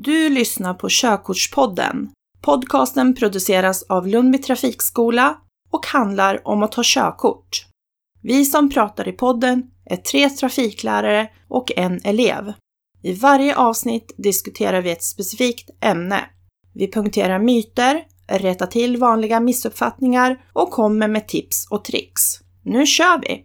Du lyssnar på Körkortspodden. Podcasten produceras av Lundby Trafikskola och handlar om att ta körkort. Vi som pratar i podden är tre trafiklärare och en elev. I varje avsnitt diskuterar vi ett specifikt ämne. Vi punkterar myter, rättar till vanliga missuppfattningar och kommer med tips och tricks. Nu kör vi!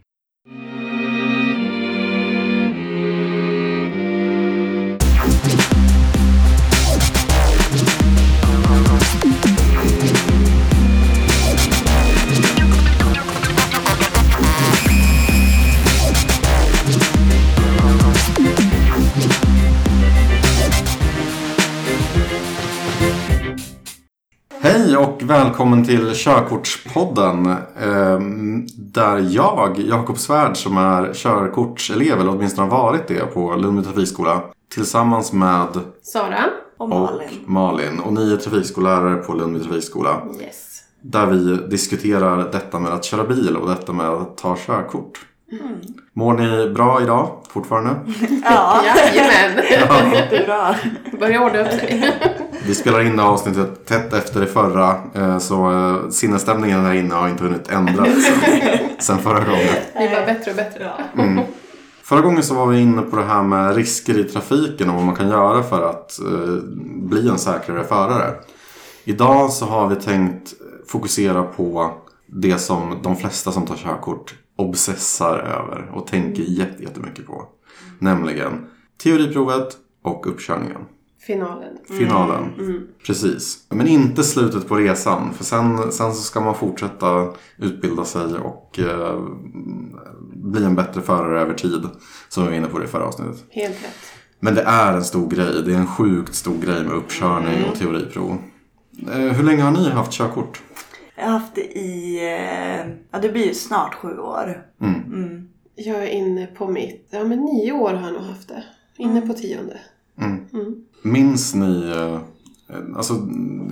Hej och välkommen till Körkortspodden. eh, Där jag, Jakob Svärd, som är körkortselev, eller åtminstone har varit det på Lundby trafikskola, tillsammans med Sara. Och och Malin. Malin. Och ni är trafikskollärare på Lundby trafikskola. Yes. Där vi diskuterar detta med att köra bil och detta med att ta körkort. Mår ni bra idag fortfarande? Ja, Jajamän. jättebra. Börjar ordna upp sig. Vi spelar in det här avsnittet tätt efter det förra. eh, Så eh, sinnesstämningen här inne har inte hunnit ändras sen, sen förra gången. Det blir bara bättre och bättre. Mm. Förra gången så var vi inne på det här med risker i trafiken och vad man kan göra för att eh, bli en säkrare förare. Idag så har vi tänkt fokusera på det som de flesta som tar körkort obsessar över och tänker jätte- jättemycket på. Nämligen teoriprovet och uppkörningen. Finalen. Finalen. Precis. Men inte slutet på resan. För sen, sen så ska man fortsätta utbilda sig och eh, bli en bättre förare över tid. Som vi var inne på det i förra avsnittet. Helt rätt. Men det är en stor grej. Det är en sjukt stor grej med uppkörning och teoriprov. Eh, hur länge har ni haft körkort? Jag har haft det i, eh, ja det blir ju snart sju år. Mm. Mm. Jag är inne på mitt, ja men nio år har jag nog haft det. Inne på tionde. Mm. Mm. Minns ni... eh, Alltså,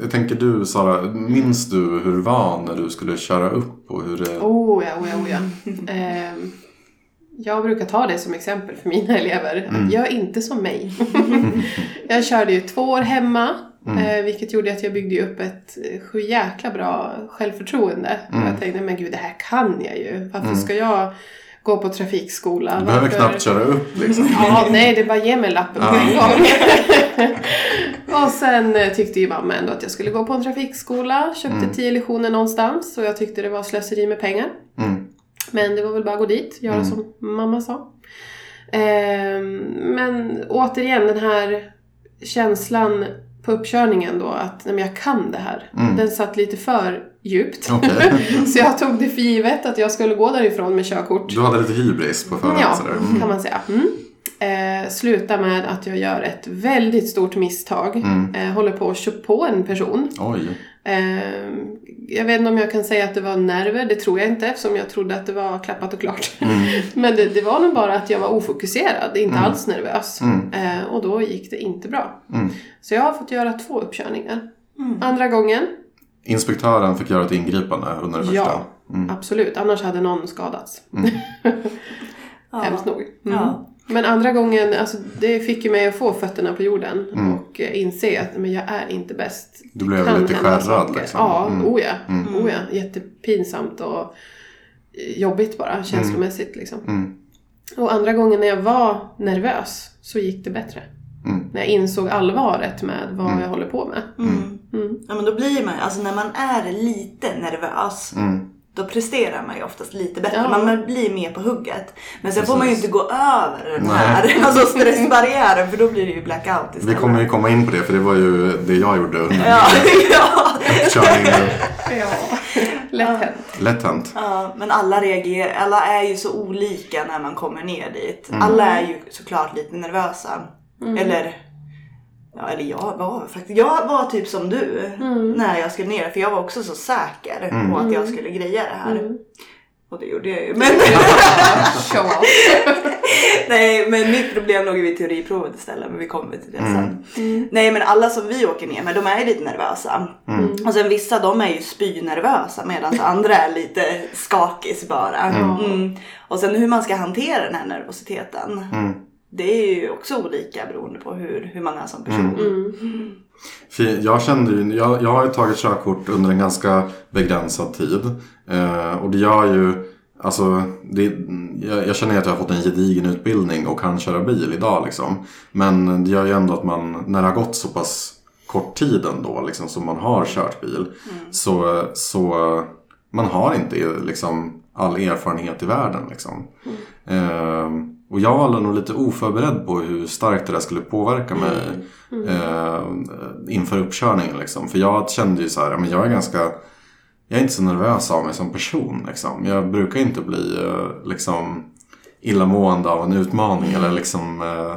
jag tänker du Sara, minns du hur det var när du skulle köra upp och hur det... Oh ja, oh ja, oh ja. Ehm, jag brukar ta det som exempel för mina elever. Mm. Gör inte som mig. jag körde ju två år hemma. Mm. eh, vilket gjorde att jag byggde upp ett eh, jäkla bra självförtroende. Mm. Jag tänkte, men gud det här kan jag ju. Varför ska jag gå på trafikskola? Du behöver Varför- knappt köra upp liksom. Ja, nej, det är bara ge mig lappen på en gång. Och sen eh, tyckte ju mamma ändå att jag skulle gå på en trafikskola. Köpte Mm. tio lektioner någonstans och jag tyckte det var slöseri med pengar. Mm. Men det var väl bara att gå dit, göra Mm. som mamma sa. Ehm, men återigen den här känslan på uppkörningen då att nej, men jag kan det här. Mm. Den satt lite för djupt. Okej. Så jag tog det för givet att jag skulle gå därifrån med körkort. Du hade lite hybris på förhand Ja, sådär. Mm. kan man säga. Mm. Eh, sluta med att jag gör ett väldigt stort misstag. Mm. Eh, håller på att köra på en person. Oj. Eh, jag vet inte om jag kan säga att det var nerver, det tror jag inte eftersom jag trodde att det var klappat och klart. Mm. Men det, det var nog bara att jag var ofokuserad, inte Mm. alls nervös. Mm. Eh, och då gick det inte bra. Mm. Så jag har fått göra två uppkörningar. Mm. Andra gången, Inspektören fick göra ett ingripande under det första. ja, Mm. absolut. Annars hade någon skadats. Ja. Hemskt nog. Mm. Ja. Men andra gången, alltså, det fick ju mig att få fötterna på jorden Mm. och eh, inse att men jag är inte bäst. Du blev Kan lite skärrad liksom. Ja, Mm. oh ja. Mm. Oh ja. Jättepinsamt och eh, jobbigt bara känslomässigt liksom. Mm. Och andra gången när jag var nervös så gick det bättre. Mm. När jag insåg allvaret med vad Mm. jag håller på med. Mm. Mm. Ja men då blir man alltså när man är lite nervös Mm. Då presterar man ju oftast lite bättre. Ja. Man blir mer på hugget. Men sen får man ju Precis. inte gå över den Nej. här alltså stressbarriären för då blir det ju blackout istället. Vi kommer ju komma in på det för det var ju det jag gjorde under Ja, ja. lätt hänt. Lätt hänt. Ja, men alla reagerar, alla är ju så olika när man kommer ner dit. Mm. Alla är ju såklart lite nervösa. Eller, ja, eller jag var faktiskt, jag var typ som du när jag skulle ner. För jag var också så säker på att jag skulle greja det här. Mm. Och det gjorde jag ju. Men, nej, men mitt problem låg ju vid teoriprovet istället. Men vi kommer till det sen. Mm. Nej men alla som vi åker ner med de är ju lite nervösa. Mm. Och sen vissa de är ju spynervösa medan andra är lite skakis bara. Mm. Och sen hur man ska hantera den här nervositeten. Mm. det är ju också olika beroende på hur, hur man är som person. Mm. För jag kände ju, jag, jag har ju tagit körkort under en ganska begränsad tid. Eh, och det gör ju, alltså, det, jag, jag känner att jag har fått en gedigen utbildning och kan köra bil idag liksom. Men det gör ju ändå att man, när det har gått så pass kort tid ändå, liksom, som man har kört bil. Så, så man har inte liksom all erfarenhet i världen liksom. Eh, och jag var nog lite oförberedd på hur starkt det där skulle påverka mig eh, inför uppkörningen. Liksom. För jag kände ju så här, men jag är ganska, jag är inte så nervös av mig som person. Liksom. Jag brukar inte bli eh, liksom, illamående av en utmaning eller liksom eh,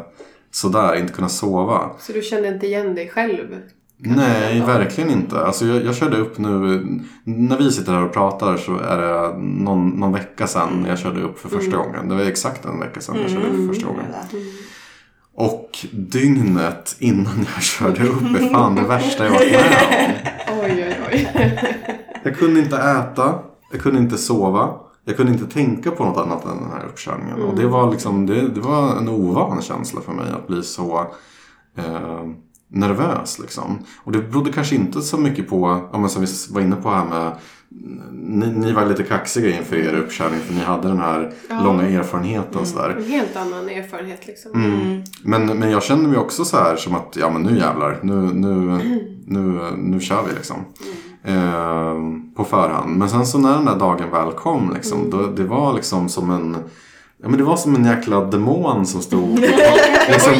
sådär, inte kunna sova. Så du kände inte igen dig själv? Nej, verkligen inte. Alltså jag, jag körde upp nu, när vi sitter här och pratar så är det någon, någon vecka sedan jag körde upp för första gången. Det var exakt en vecka sedan jag körde upp för första gången. Och dygnet innan jag körde upp är fan det värsta jag varit med om. Oj, oj, oj. Jag kunde inte äta, jag kunde inte sova. Jag kunde inte tänka på något annat än den här uppkörningen. Och det var, liksom, det, det var en ovan känsla för mig att bli så eh, nervös. Liksom. Och det berodde kanske inte så mycket på, ja, men som vi var inne på här med ni, ni var lite kaxiga inför er uppkörning för ni hade den här långa erfarenheten och sådär. En helt annan erfarenhet liksom. Mm. Men, men jag kände mig också så här som att ja men nu jävlar, nu, nu, nu, nu kör vi liksom. Eh, på förhand. Men sen så när den där dagen väl kom liksom, då, det var liksom som en Ja men det var som en jäkla demon som stod liksom,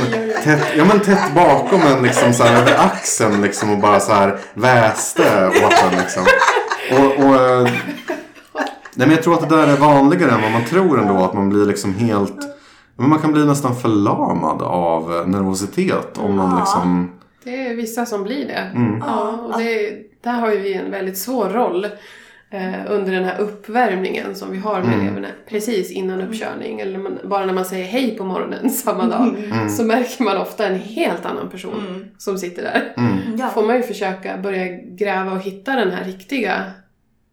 tätt, ja, men tätt bakom en liksom så här, över axeln liksom, och bara så här väste åt en liksom. Och, och, eh, nej, men jag tror att det där är vanligare än vad man tror ändå. Att man blir liksom helt... Men man kan bli nästan förlamad av nervositet. Om man liksom... Det är vissa som blir det. Mm. Ja, och det, där har ju vi en väldigt svår roll eh, under den här uppvärmningen som vi har med eleverna precis innan uppkörning. Eller man, bara när man säger hej på morgonen samma dag så märker man ofta en helt annan person som sitter där. Mm. Ja. får man ju försöka börja gräva och hitta den här riktiga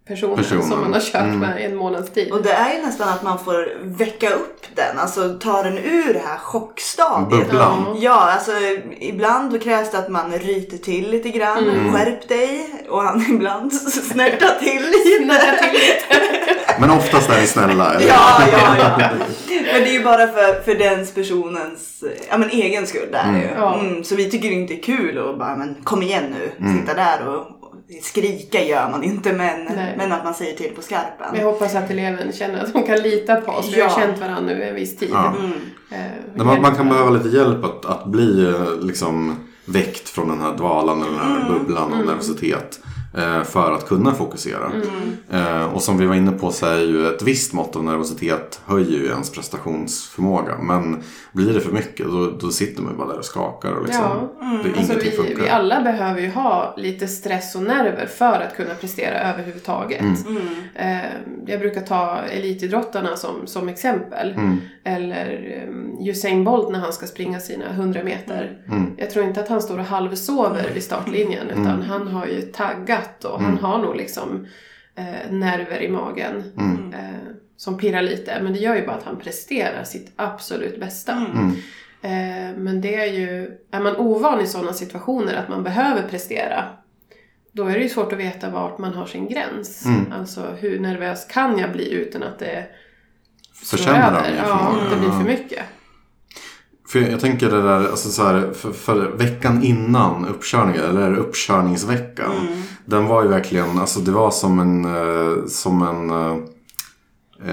personen, Personen. som man har kört Mm. med i en månads tid. Och det är ju nästan att man får väcka upp den, alltså ta den ur det här chockstadiet. Bubblan. Ja, alltså ibland då krävs det att man ryter till lite grann, Mm. skärp dig och han ibland snärtar till lite. Snärta till lite. Men oftast är vi snälla. Eller? Ja, ja, ja. Men det är ju bara för, för den personens ja, men egen skull. Där Mm. ju. Mm, så vi tycker det inte är kul att bara, men kom igen nu, sitta där och skrika gör man inte men, Nej. men att man säger till på skarpen. Men jag hoppas att eleven känner att de kan lita på oss. Vi har Ja. känt varandra nu en viss tid. Ja. Mm. Eh, Man, man kan behöva lite hjälp att, att bli eh, liksom, väckt från den här dvalan eller den här bubblan av nervositet. Eh, För att kunna fokusera. Eh, Och som vi var inne på så är ju ett visst mått av nervositet höjer ju ens prestationsförmåga. Men blir det för mycket då, då sitter man ju bara där och skakar och liksom, Ja. det, Alltså ingenting vi, funkar. vi alla behöver ju ha lite stress och nerver för att kunna prestera överhuvudtaget. Mm. Eh, jag brukar ta elitidrottarna som, som exempel. Mm. Eller um, Usain Bolt när han ska springa sina 100 meter. Mm. Jag tror inte att han står och halvsover vid startlinjen utan Mm. han har ju taggat och han har nog liksom eh, nerver i magen Mm. eh, som pirrar lite. Men det gör ju bara att han presterar sitt absolut bästa. Mm. Eh, men det är ju, är man ovan i sådana situationer att man behöver prestera då är det ju svårt att veta vart man har sin gräns. Mm. Alltså hur nervös kan jag bli utan att det slår Försämrar över? Ja, det blir för mycket. För jag tänker det där, alltså så här, för, för veckan innan uppkörningen, eller uppkörningsveckan. Den var ju verkligen, alltså det var som en, eh, som en, eh,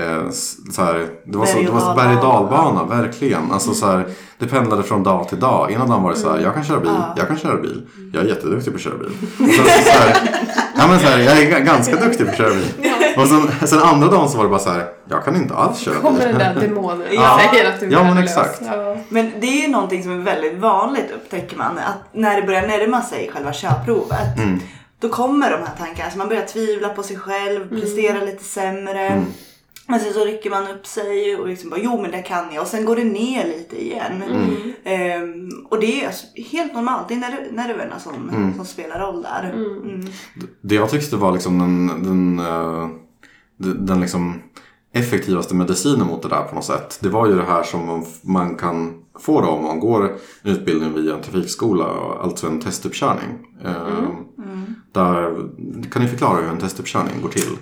eh, så här, det var, så, det var berg och dalbana, verkligen. Alltså så här, det pendlade från dag till dag. Ena dagen var det så här, jag kan köra bil, Ja. jag kan köra bil. Jag är jätteduktig på att köra bil. Och sen så, här, men så här, jag är ga- ganska duktig på att köra bil. Och sen, sen andra dagen så var det bara så här, jag kan inte alls köra Kommer bil. den där demonen och Ja. säger att du är Ja, men exakt. Ja. Men det är ju någonting som är väldigt vanligt upptäcker man. Att när det börjar närma sig själva körprovet. Mm. Då kommer de här tankarna. Alltså man börjar tvivla på sig själv, prestera lite sämre. Men sen så rycker man upp sig och liksom bara jo men det kan jag. Och sen går det ner lite igen. Ehm, och det är alltså helt normalt. Det är nerv- nerverna som, som spelar roll där. Mm. Det jag tyckte var liksom den, den, eh, den, den liksom effektivaste medicinen mot det där på något sätt. Det var ju det här som man kan få då om man går en utbildning via en trafikskola, alltså en testuppkörning. Mm. Där, kan ni förklara hur en testuppkörning går till?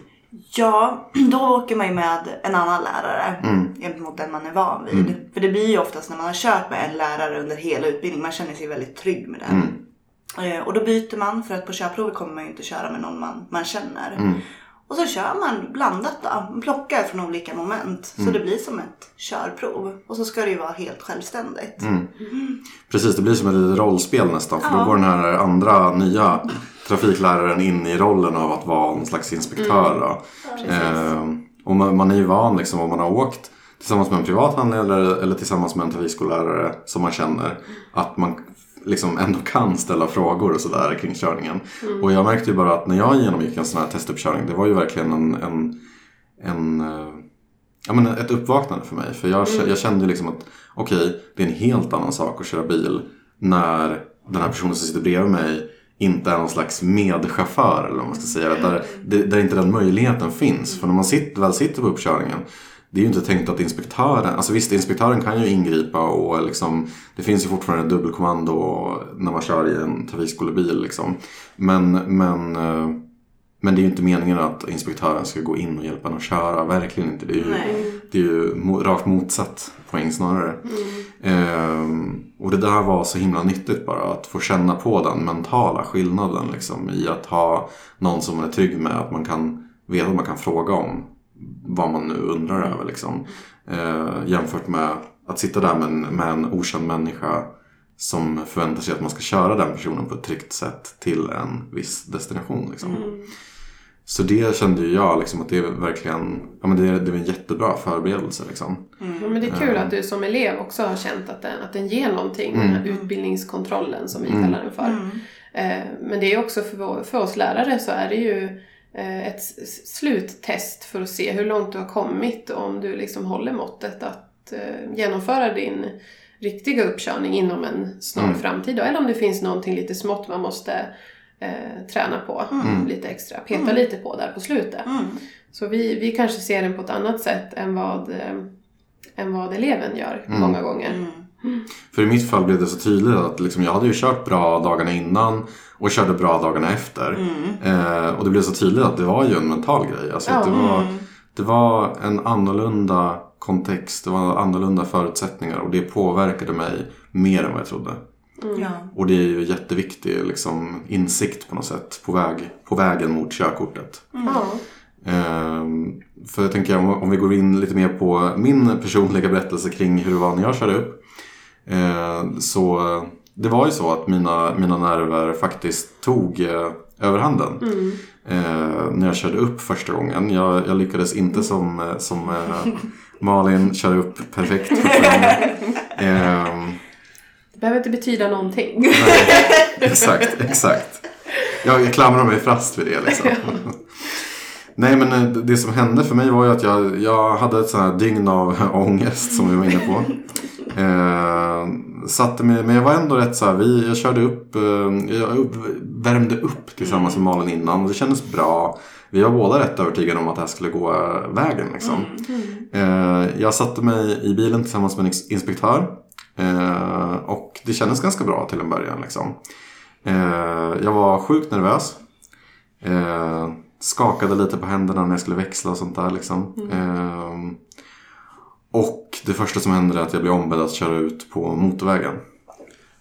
Ja, då åker man ju med en annan lärare mm. gentemot den man är van vid. Mm. För det blir ju oftast när man har kört med en lärare under hela utbildningen, man känner sig väldigt trygg med den. Mm. Eh, och då byter man för att på körprovet kommer man ju inte köra med någon man, man känner. Mm. Och så kör man blandat då. Man plockar från olika moment. Mm. Så det blir som ett körprov. Och så ska det ju vara helt självständigt. Mm. Mm. Precis, det blir som ett litet rollspel nästan. För ja. då går den här andra nya trafikläraren in i rollen av att vara någon slags inspektör. Då. Eh, och man, man, är ju van liksom om man har åkt tillsammans med en privat handledare eller tillsammans med en trafikskollärare som man känner. Att man liksom ändå kan ställa frågor och sådär kring körningen. Mm. Och jag märkte ju bara att när jag genomgick en sån här testuppkörning, det var ju verkligen en, en, en eh, ja, men ett uppvaknande för mig. För jag, mm. jag kände ju liksom att okej, okay, det är en helt annan sak att köra bil när den här personen som sitter bredvid mig inte är någon slags medchaufför eller vad man ska säga. Där, där inte den möjligheten finns. För när man sitter, väl sitter på uppkörningen det är ju inte tänkt att inspektören, alltså visst inspektören kan ju ingripa och liksom, det finns ju fortfarande dubbelkommando när man kör i en trafikskolebil liksom. Men, men, eh, men det är ju inte meningen att inspektören ska gå in och hjälpa en att köra, verkligen inte. Det är ju, det är ju rakt motsatt poäng snarare. Mm. Ehm, och det där var så himla nyttigt bara, att få känna på den mentala skillnaden liksom, i att ha någon som man är trygg med, att man kan veta vad man kan fråga om vad man nu undrar över. Liksom. Eh, jämfört med att sitta där med en, med en okänd människa som förväntar sig att man ska köra den personen på ett tryggt sätt till en viss destination. Liksom. Mm. Så det kände ju jag liksom, att det är verkligen ja, men det, det är en jättebra förberedelse. Liksom. Mm. Ja, men det är kul att du som elev också har känt att den, att den ger någonting, mm. den här utbildningskontrollen som vi mm. kallar den för. Mm. Eh, men det är också för, för oss lärare så är det ju Eh, ett sluttest för att se hur långt du har kommit och om du liksom håller måttet att eh, genomföra din riktiga uppkörning inom en snar mm. framtid. Eller om det finns någonting lite smått man måste eh, träna på mm. lite extra, peta mm. lite på där på slutet. Mm. Så vi, vi kanske ser den på ett annat sätt än vad, eh, än vad eleven gör mm. många gånger. För i mitt fall blev det så tydligt att liksom, jag hade ju kört bra dagarna innan och körde bra dagarna efter. Mm. Eh, och det blev så tydligt att det var ju en mental grej. Alltså, ja. det, var, mm. det var en annorlunda kontext, det var annorlunda förutsättningar och det påverkade mig mer än vad jag trodde. Mm. Ja. Och det är ju jätteviktig liksom, insikt på något sätt på, väg, på vägen mot körkortet. Mm. Ehm, för jag tänker om, om vi går in lite mer på min personliga berättelse kring hur det var när jag körde upp. Ehm, så det var ju så att mina, mina nerver faktiskt tog eh, överhanden. Mm. Eh, när jag körde upp första gången. Jag, jag lyckades inte som, eh, som eh, Malin köra upp perfekt. eh, det behöver inte betyda någonting. Nej, exakt, exakt. Jag, jag klamrar mig fast vid det liksom. Nej men eh, det som hände för mig var ju att jag, jag hade ett sånt här dygn av ångest som vi var inne på. Eh, satte mig, men jag var ändå rätt så här, vi, jag körde upp, eh, jag upp, värmde upp tillsammans med Malin innan och det kändes bra. Vi var båda rätt övertygade om att det här skulle gå vägen. Liksom. Mm. Eh, jag satte mig i bilen tillsammans med en inspektör. Eh, och det kändes ganska bra till en början. Liksom. Eh, jag var sjukt nervös. Eh, skakade lite på händerna när jag skulle växla och sånt där. Liksom. Och det första som händer är att jag blir ombedd att köra ut på motorvägen.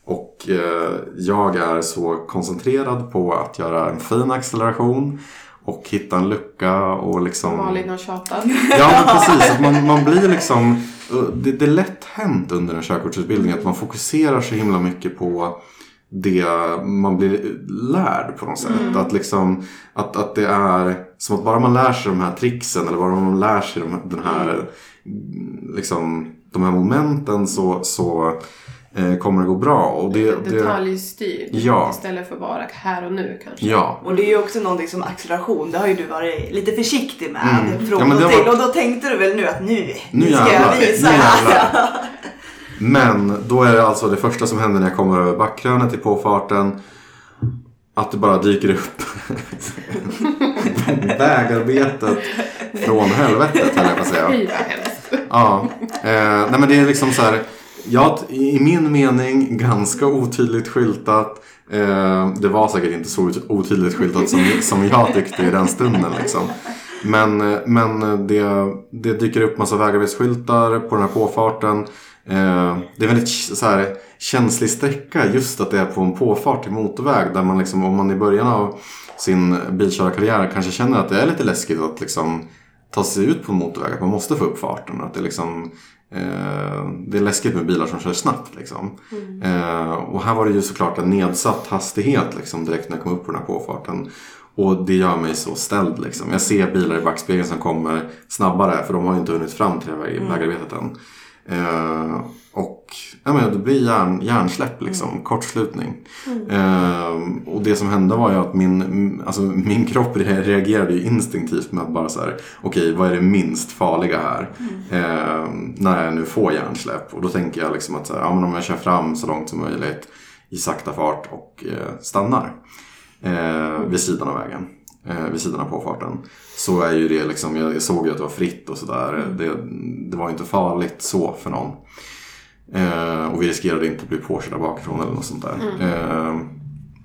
Och eh, jag är så koncentrerad på att göra en fin acceleration och hitta en lucka och liksom... Malin har tjatat. Ja, men precis. Man, man blir liksom... Det, det är lätt hänt under en körkortsutbildning att man fokuserar så himla mycket på det man blir lärd på något sätt. Mm. Att, liksom, att, att det är som att bara man lär sig de här tricksen eller bara man lär sig den här liksom, de här momenten så, så eh, kommer det gå bra. Och det, Detaljstyrt ja. istället för bara här och nu kanske. Ja. Och det är ju också någonting som acceleration, det har ju du varit lite försiktig med mm. från ja, och till. Var... Och då tänkte du väl nu att nu, nu, ska jag visa här. Men då är det alltså det första som händer när jag kommer över backkrönet i påfarten. Att det bara dyker upp vägarbetet från helvetet höll jag på att säga. Ja, eh, nej men det är liksom så här. Ja, i min mening ganska otydligt skyltat. Eh, det var säkert inte så ot- otydligt skyltat som, som jag tyckte i den stunden. Liksom. Men, eh, men det, det dyker upp massa vägarbetsskyltar på den här påfarten. Eh, det är väldigt så här, känslig sträcka just att det är på en påfart till motorväg. Där man liksom, om man i början av sin bilkörarkarriär kanske känner att det är lite läskigt att liksom ta sig ut på en motorväg. Att man måste få upp farten. Att det, liksom, eh, det är läskigt med bilar som kör snabbt. Liksom. Eh, och här var det ju såklart en nedsatt hastighet liksom, direkt när jag kom upp på den här påfarten. Och det gör mig så ställd. Liksom. Jag ser bilar i backspegeln som kommer snabbare för de har ju inte hunnit fram till det här väg- vägarbetet än. Eh, och ja, men det blir hjärn, hjärnsläpp, liksom, kortslutning. Eh, och det som hände var ju att min, alltså, min kropp re- reagerade instinktivt med att bara så här, okej vad är det minst farliga här? Eh, när jag nu får hjärnsläpp. Och då tänker jag liksom att så här, ja, men om jag kör fram så långt som möjligt i sakta fart och eh, stannar eh, vid sidan av vägen. Eh, vid sidan av påfarten. Så är ju det liksom, jag, jag såg ju att det var fritt och sådär. Det, det var ju inte farligt så för någon. Eh, och vi riskerade inte att bli påkörda bakifrån eller något sånt där. Eh,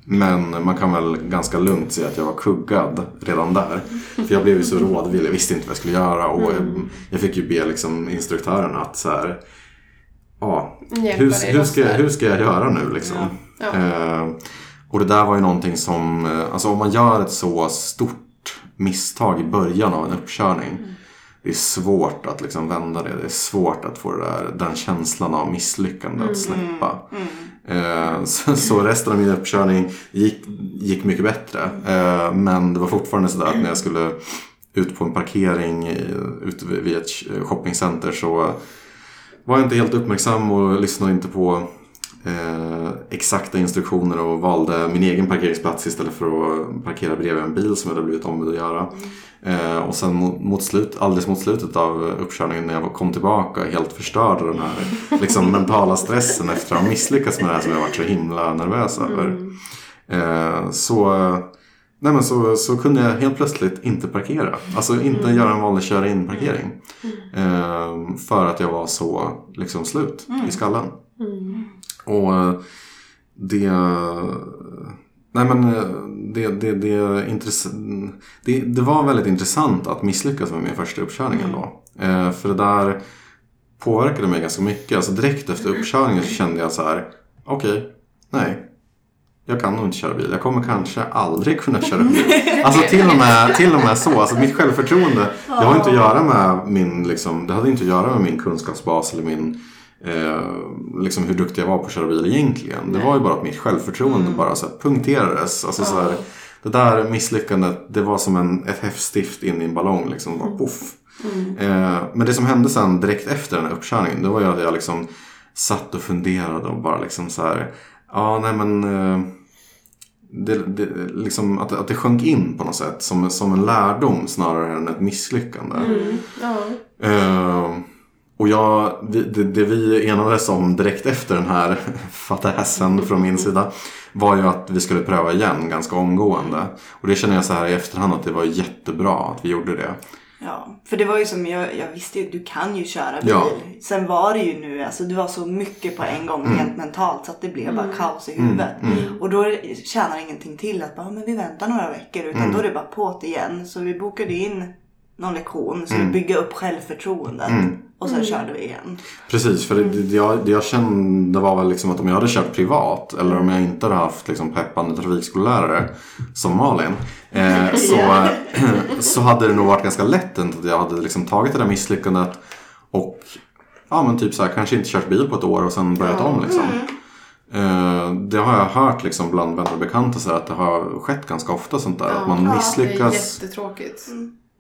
men man kan väl ganska lugnt säga att jag var kuggad redan där. För jag blev ju så rådvill, jag visste inte vad jag skulle göra. Och jag, jag fick ju be liksom instruktören att så här, ja, hur, hur, ska, hur ska jag göra nu liksom? Ja. Eh, och det där var ju någonting som, eh, alltså om man gör ett så stort misstag i början av en uppkörning. Det är svårt att liksom vända det. Det är svårt att få där, den känslan av misslyckande att släppa. Eh, så, så resten av min uppkörning gick, gick mycket bättre. Eh, men det var fortfarande sådär att när jag skulle ut på en parkering i- ute vid vid ett shoppingcenter så var jag inte helt uppmärksam och lyssnade inte på eh, exakta instruktioner och valde min egen parkeringsplats istället för att parkera bredvid en bil som jag hade blivit ombedd att göra. Eh, och sen mot, mot slut, alldeles mot slutet av uppkörningen när jag kom tillbaka helt förstörd av den här liksom, mentala stressen efter att ha misslyckats med det här som jag varit så himla nervös över. Eh, så, nej men så, så kunde jag helt plötsligt inte parkera. Alltså inte göra en vanlig köra in parkering. Eh, för att jag var så liksom slut i skallen. Och eh, det... Nej men eh, det, det, det, intress- det, det var väldigt intressant att misslyckas med min första uppkörning ändå. Eh, för det där påverkade mig ganska mycket. Alltså direkt efter uppkörningen så kände jag så här. Okej, nej. Jag kan nog inte köra bil. Jag kommer kanske aldrig kunna köra bil. Alltså till och med, till och med så. Alltså mitt självförtroende. Det har inte att göra med min, liksom, det hade inte att göra med min kunskapsbas eller min eh, liksom hur duktig jag var på att köra bil egentligen. Det var ju bara att mitt självförtroende bara så här punkterades. Alltså så här, det där misslyckandet, det var som en, ett häftstift in i en ballong. Liksom, bara poff. Eh, men det som hände sen direkt efter den här uppkörningen, det var ju att jag liksom satt och funderade och bara liksom så här, ja nej men eh, det, det, liksom att, att det sjönk in på något sätt som, som en lärdom snarare än ett misslyckande. Ja. Eh, och jag, vi- det, det vi enades om direkt efter den här fadäsen från min sida var ju att vi skulle pröva igen ganska omgående. Och det känner jag så här i efterhand att det var jättebra att vi gjorde det. Ja, för det var ju som jag, jag visste ju, du kan ju köra bil. Ja. Sen var det ju nu, alltså det var så mycket på en gång rent mentalt så att det blev bara kaos i Mm, huvudet. Och då tjänar ingenting till att bara, men vi väntar några veckor utan Mm. då är det bara på det igen. Så vi bokade in någon lektion så Mm. vi bygga upp självförtroendet. Och sen körde vi igen. Precis, för det, det, jag, det jag kände var väl liksom att om jag hade kört privat eller om jag inte hade haft liksom peppande trafikskollärare som Malin eh, så, så hade det nog varit ganska lätt att jag hade liksom tagit det där misslyckandet och ja, men typ så här, kanske inte kört bil på ett år och sen börjat om. Liksom. Eh, det har jag hört liksom bland vänner och bekanta så här, att det har skett ganska ofta sånt där. att man Det är misslyckas jättetråkigt.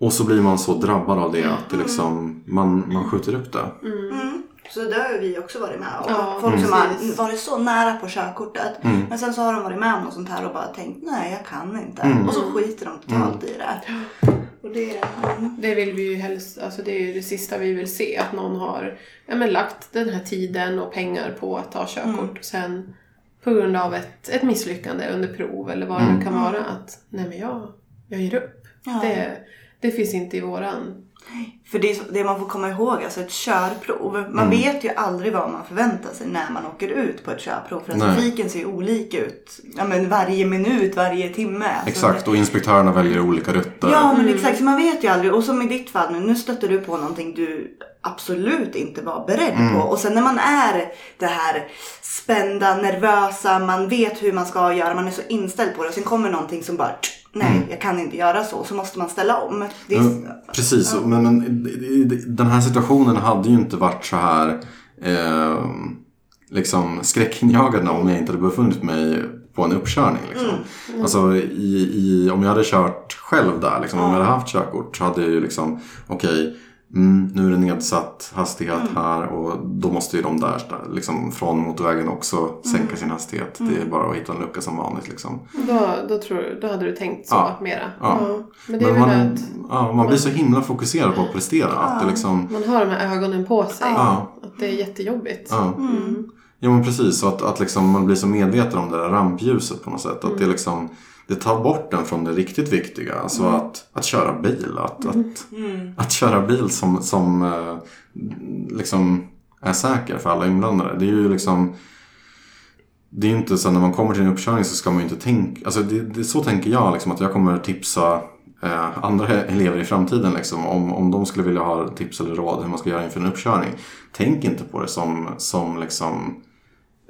Och så blir man så drabbad av det att det liksom, man, man skjuter upp det. Så det har ju vi också varit med om. Ja, Folk som har varit så nära på körkortet. Mm. Men sen så har de varit med om något sånt här och bara tänkt nej jag kan inte. Mm. Och så skiter de totalt i det. Och det är mm. Det vill vi ju helst, alltså det är ju det sista vi vill se. Att någon har ja, men lagt den här tiden och pengar på att ta körkort och sen på grund av ett, ett misslyckande under prov eller vad det nu kan vara. Att nej men jag, jag ger upp. Ja. Det, det finns inte i våran... För det, är så- det man får komma ihåg, alltså ett körprov. Man Mm. vet ju aldrig vad man förväntar sig när man åker ut på ett körprov. För att Nej. trafiken ser ju olika ut. Ja, men varje minut, varje timme. Alltså, Exakt, och inspektörerna väljer olika rutter. Ja men exakt, så man vet ju aldrig. Och som i ditt fall nu, nu stötte du på någonting du absolut inte var beredd Mm. på. Och sen när man är det här spända, nervösa, man vet hur man ska göra, man är så inställd på det. Och sen kommer någonting som bara, nej Mm. jag kan inte göra så. Så måste man ställa om. Det är, Ja, Precis, men, men den här situationen hade ju inte varit så här eh, liksom skräckinjagande om jag inte hade befunnit mig på en uppkörning. Liksom. Alltså i, i, om jag hade kört själv där, liksom, om jag hade haft körkort så hade jag ju liksom, okej, mm, nu är det nedsatt hastighet här och då måste ju de där liksom, från motorvägen också sänka sin hastighet. Det är bara att hitta en lucka som vanligt. Liksom. Då, då, tror, då hade du tänkt så Ja. mera. Ja. Men det är Men man, att ja, man blir så himla fokuserad på att prestera. Att det liksom, man har de här ögonen på sig. Ja. Att det är jättejobbigt. Ja. ja men precis, så att, att liksom man blir så medveten om det där rampljuset på något sätt. Att det, liksom, det tar bort den från det riktigt viktiga. Alltså att, att köra bil. Att, att, att köra bil som, som eh, liksom är säker för alla inblandade. Det är ju liksom det är ju inte så när man kommer till en uppkörning så ska man ju inte tänka, alltså det, det, så tänker jag liksom att jag kommer tipsa eh, andra elever i framtiden liksom om, om de skulle vilja ha tips eller råd hur man ska göra inför en uppkörning. Tänk inte på det som, som liksom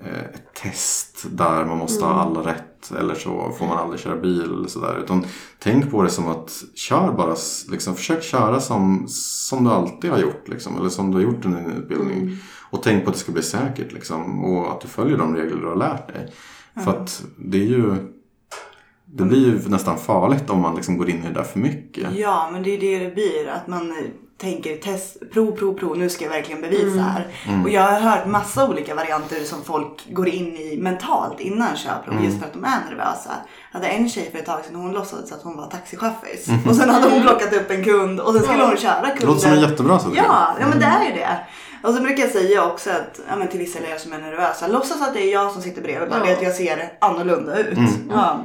eh, ett test där man måste ha alla rätt eller så får man aldrig köra bil eller sådär. Utan tänk på det som att kör bara, liksom, försök köra som, som du alltid har gjort liksom, eller som du har gjort under din utbildning. Och tänk på att det ska bli säkert liksom, och att du följer de regler du har lärt dig. För att det är ju det blir ju nästan farligt om man liksom går in i det där för mycket. Ja, men det är det det blir. Att man tänker test, prov, prov, prov. Nu ska jag verkligen bevisa här. Och jag har hört massa olika varianter som folk går in i mentalt innan körprov. Just för att de är nervösa. Jag hade en tjej för ett tag sedan. Hon låtsades att hon var taxichaffis. Och sen hade hon plockat upp en kund. Och sen skulle hon köra kunden. Det låter som en jättebra strategi. Ja, ja men det är ju det. Och så brukar jag säga också att ja, men till vissa elever som är nervösa, låtsas att det är jag som sitter bredvid. Bara Ja. det att jag ser annorlunda ut. Ja.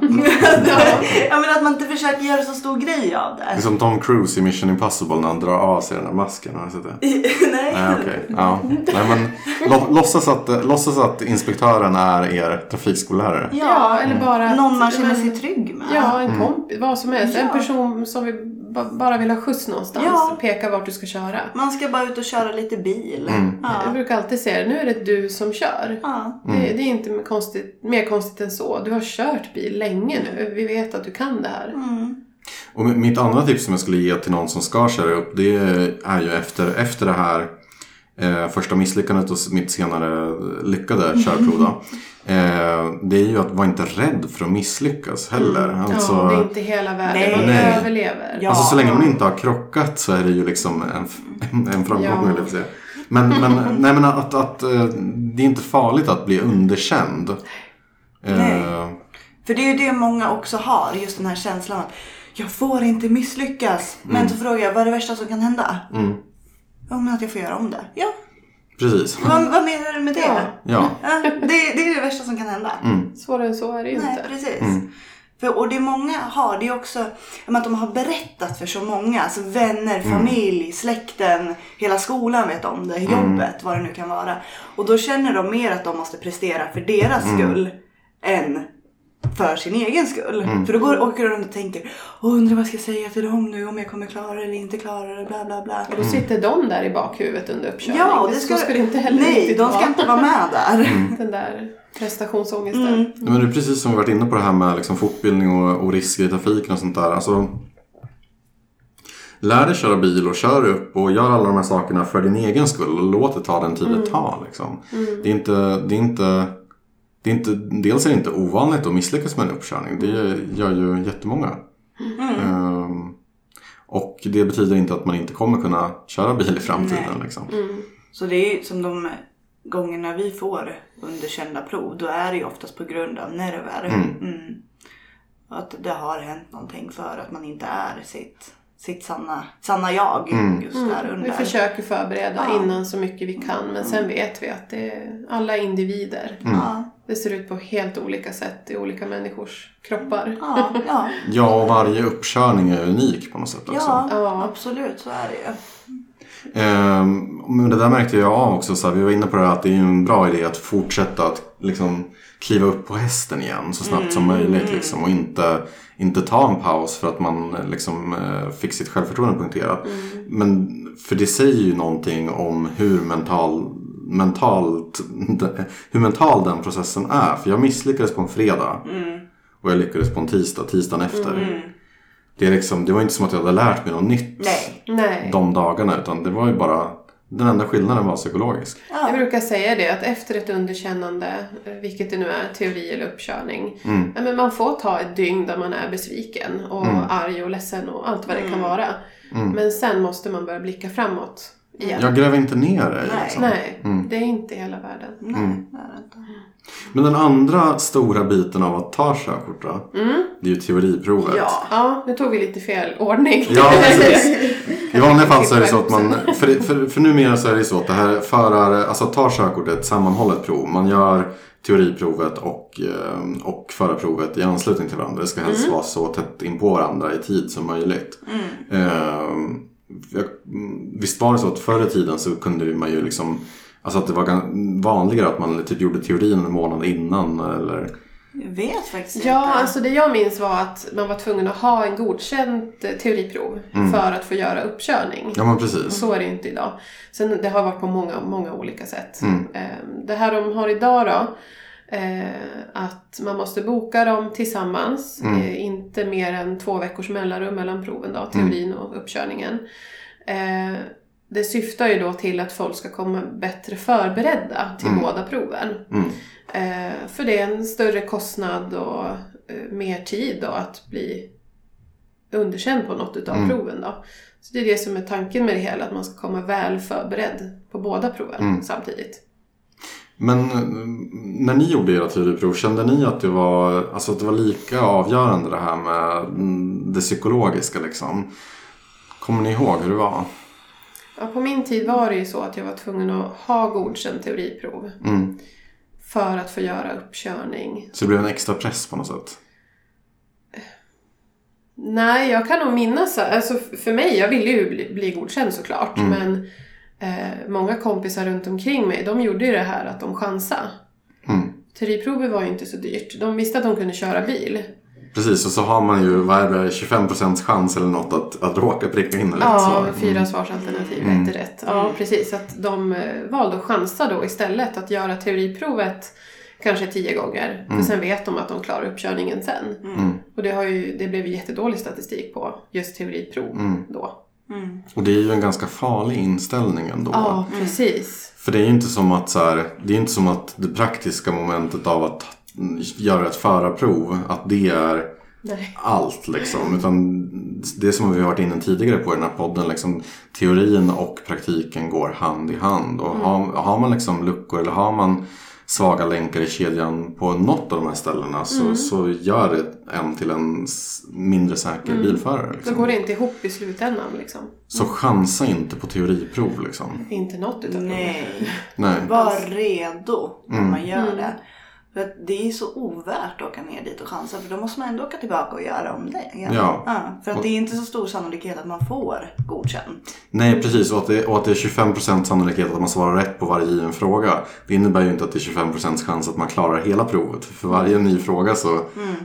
ja men att man inte försöker göra så stor grej av Det det. är som Tom Cruise i Mission Impossible när han drar av sig den där masken. Har du sett det? Nej. Nej, okej. Ja. Nej, men lå, låtsas, att, låtsas att inspektören är er trafikskollärare. Ja, eller bara att, Någon man känner sig trygg med. Ja, en kompis. Vad som helst. En person som vi bara vill ha skjuts någonstans. Ja. Peka vart du ska köra. Man ska bara ut och köra lite bil. Mm. Jag Ja. brukar alltid säga det. Nu är det du som kör. Ja. Det, det är inte mer konstigt, mer konstigt än så. Du har kört bil länge nu. Vi vet att du kan det här. Mm. Och mitt andra tips som jag skulle ge till någon som ska köra upp det är ju efter, efter det här eh, första misslyckandet och mitt senare lyckade körprov då. Eh, det är ju att vara inte rädd för att misslyckas heller. Alltså, Ja, det är inte hela världen. Man Nej. överlever. Ja. Alltså så länge man inte har krockat så är det ju liksom en, en, en framgång. Ja. Men, men, nej, men att, att eh, det är inte farligt att bli underkänd. Eh, Nej. För det är ju det många också har, just den här känslan att jag får inte misslyckas. Men så frågar jag, vad är det värsta som kan hända? Mm, Ja, men att jag får göra om det. Ja, precis. vad, vad menar du med det? Ja. Ja. Ja, det, det är det värsta som kan hända. Svårare än så är det ju Nej, inte. precis. Mm. För, och det många har, det är också att de har berättat för så många. Alltså vänner, Mm. familj, släkten, hela skolan vet om det, Mm. jobbet, vad det nu kan vara. Och då känner de mer att de måste prestera för deras Mm. skull än för sin egen skull. Mm. För då går, åker de runt och tänker, Åh, undrar vad jag ska säga till dem nu, om jag kommer klara det eller inte klara det, bla bla bla. Och då sitter de där i bakhuvudet under uppkörning. Ja, det ska, ska det inte heller Nej, de ska vara. inte vara med där. Den där prestationsångesten. Mm. Men det är precis som vi varit inne på det här med liksom fortbildning och, och risker i trafiken och sånt där. Alltså, lär dig köra bil och kör upp och gör alla de här sakerna för din egen skull. Och låt det ta den tid det tar. Liksom. Det, är inte, det, är inte, det är inte... Dels är det inte ovanligt att misslyckas med en uppkörning. Det gör ju jättemånga. Ehm, och det betyder inte att man inte kommer kunna köra bil i framtiden. Nej. Liksom. Så det är som de gångerna vi får underkända prov, då är det ju oftast på grund av nerver. Mm. Att det har hänt någonting för att man inte är sitt, sitt sanna, sanna jag just där Vi under. försöker förbereda Ja. innan så mycket vi kan men sen vet vi att det är alla individer. Ja. Det ser ut på helt olika sätt i olika människors kroppar. Ja, ja. Ja, och varje uppkörning är unik på något sätt också. ja, Ja. absolut så är det ju. Ehm, men det där märkte jag av också. Så här, vi var inne på det här att det är en bra idé att fortsätta att liksom, kliva upp på hästen igen så snabbt som möjligt. Liksom, och inte, inte ta en paus för att man liksom, eh, fick sitt självförtroende punkterat. Men för det säger ju någonting om hur mental, mentalt, hur mental den processen är. För jag misslyckades på en fredag. Och jag lyckades på en tisdag, tisdagen efter. Det, är liksom, det var inte som att jag hade lärt mig något nytt Nej. Nej. de dagarna. Utan det var ju bara, den enda skillnaden var psykologisk. Jag brukar säga det att efter ett underkännande, eh, vilket det nu är, teori eller uppkörning. Mm. Men man får ta ett dygn där man är besviken och arg och ledsen och allt vad det kan vara. Men sen måste man börja blicka framåt igen. Jag gräver inte ner det. Nej. Liksom. Nej, det är inte hela världen. Nej, Mm. det är inte. Men den andra stora biten av att ta körkort då, det är ju teoriprovet. Ja. Ja, nu tog vi lite fel ordning. Ja, precis. I vanliga fall så är det så att man, för, för, för numera så är det så att det här förar, alltså att ta körkort är ett sammanhållet prov. Man gör teoriprovet och, eh, och förarprovet i anslutning till varandra. Det ska helst vara så tätt in på varandra i tid som möjligt. Eh, jag, mm, visst var det så att förr i tiden så kunde man ju liksom Alltså att det var vanligare att man typ gjorde teorin en månad innan eller Jag vet faktiskt Ja, inte. alltså det jag minns var att man var tvungen att ha en godkänt eh, teoriprov för att få göra uppkörning. Ja men precis. Så är det inte idag. Sen det har varit på många, många olika sätt. Mm. Eh, Det här de har idag då, att man måste boka dem tillsammans. Mm. eh, Inte mer än två veckors mellanrum mellan proven då, teorin och uppkörningen. Eh, Det syftar ju då till att folk ska komma bättre förberedda till båda proven. Mm. Eh, För det är en större kostnad och eh, mer tid då att bli underkänd på något utav Mm. proven då. Så det är det som är tanken med det hela, att man ska komma väl förberedd på båda proven Mm. samtidigt. Men eh, när ni gjorde era teoriprov, kände ni att det var, alltså att det var lika avgörande det här med mm, det psykologiska liksom? Kommer ni ihåg hur det var? Ja, på min tid var det ju så att jag var tvungen att ha godkänt teoriprov Mm. för att få göra uppkörning. Så det blev en extra press på något sätt? Nej, jag kan nog minnas, alltså för mig, jag ville ju bli, bli godkänd såklart, Mm. men eh, många kompisar runt omkring mig, de gjorde ju det här att de chansade. Mm. Teoriprovet var ju inte så dyrt. De visste att de kunde köra bil. Precis, och så har man ju, vad är det, 25% chans eller något att, att råka pricka in rätt Ja, svar. fyra svarsalternativ, Mm. ett är rätt. Ja, precis. Att de eh, valde att chansa då istället. Att göra teoriprovet kanske tio gånger. För sen vet de att de klarar uppkörningen sen. Mm. Och det, har ju, det blev ju jättedålig statistik på just teoriprov Mm. då. Mm. Och det är ju en ganska farlig inställning ändå. Ja, precis. För det är ju inte som att så här, det är inte som att det praktiska momentet av att göra ett förarprov, att det är Nej. allt liksom. Utan det som vi har varit inne tidigare på i den här podden, liksom, teorin och praktiken går hand i hand. Och har, har man liksom luckor eller har man svaga länkar i kedjan på något av de här ställena så, så gör det en till en mindre säker bilförare. Då Liksom. går det inte ihop i slutändan liksom. Så chansa inte på teoriprov liksom. Inte något utav. Nej. Nej. Var redo när Mm. man gör det. För att det är så ovärt att åka ner dit och chansa för då måste man ändå åka tillbaka och göra om det igen. Ja. för att det är inte så stor sannolikhet att man får godkänt. Nej, precis. Och att, det, och att det är 25% sannolikhet att man svarar rätt på varje given fråga. Det innebär ju inte att det är 25% chans att man klarar hela provet. För, varje ny fråga så,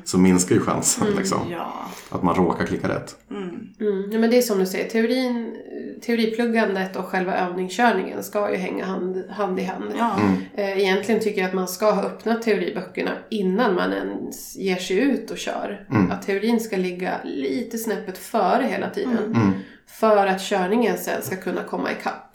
så minskar ju chansen. Liksom, Ja. att man råkar klicka rätt. Mm. Ja, men det är som du säger, teorin, teoripluggandet och själva övningskörningen ska ju hänga hand, hand i hand. Ja. Eh, Egentligen tycker jag att man ska ha öppnat teoriböckerna innan man ens ger sig ut och kör. Att teorin ska ligga lite snäppet före hela tiden. Mm. För att körningen sen ska kunna komma ikapp.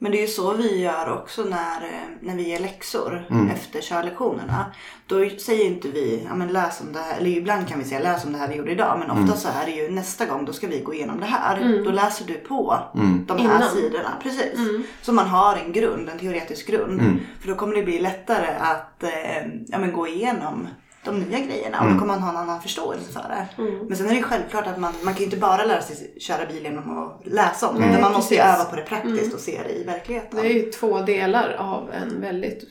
Men det är ju så vi gör också när, eh, när vi ger läxor Mm. efter körlektionerna. Då säger inte vi, ja men läs om det här, eller ibland kan vi säga läs om det här vi gjorde idag. Men ofta Mm. så är det ju nästa gång då ska vi gå igenom det här. Då läser du på Mm. de här Innan. sidorna. Precis. Så man har en grund, en teoretisk grund. För då kommer det bli lättare att eh, ja, men gå igenom de nya grejerna och då kommer man ha en annan förståelse för det. Men sen är det självklart att man, man kan ju inte bara lära sig köra bil genom att läsa om det. Utan man måste ju öva på det praktiskt och se det i verkligheten. Det är ju två delar av en väldigt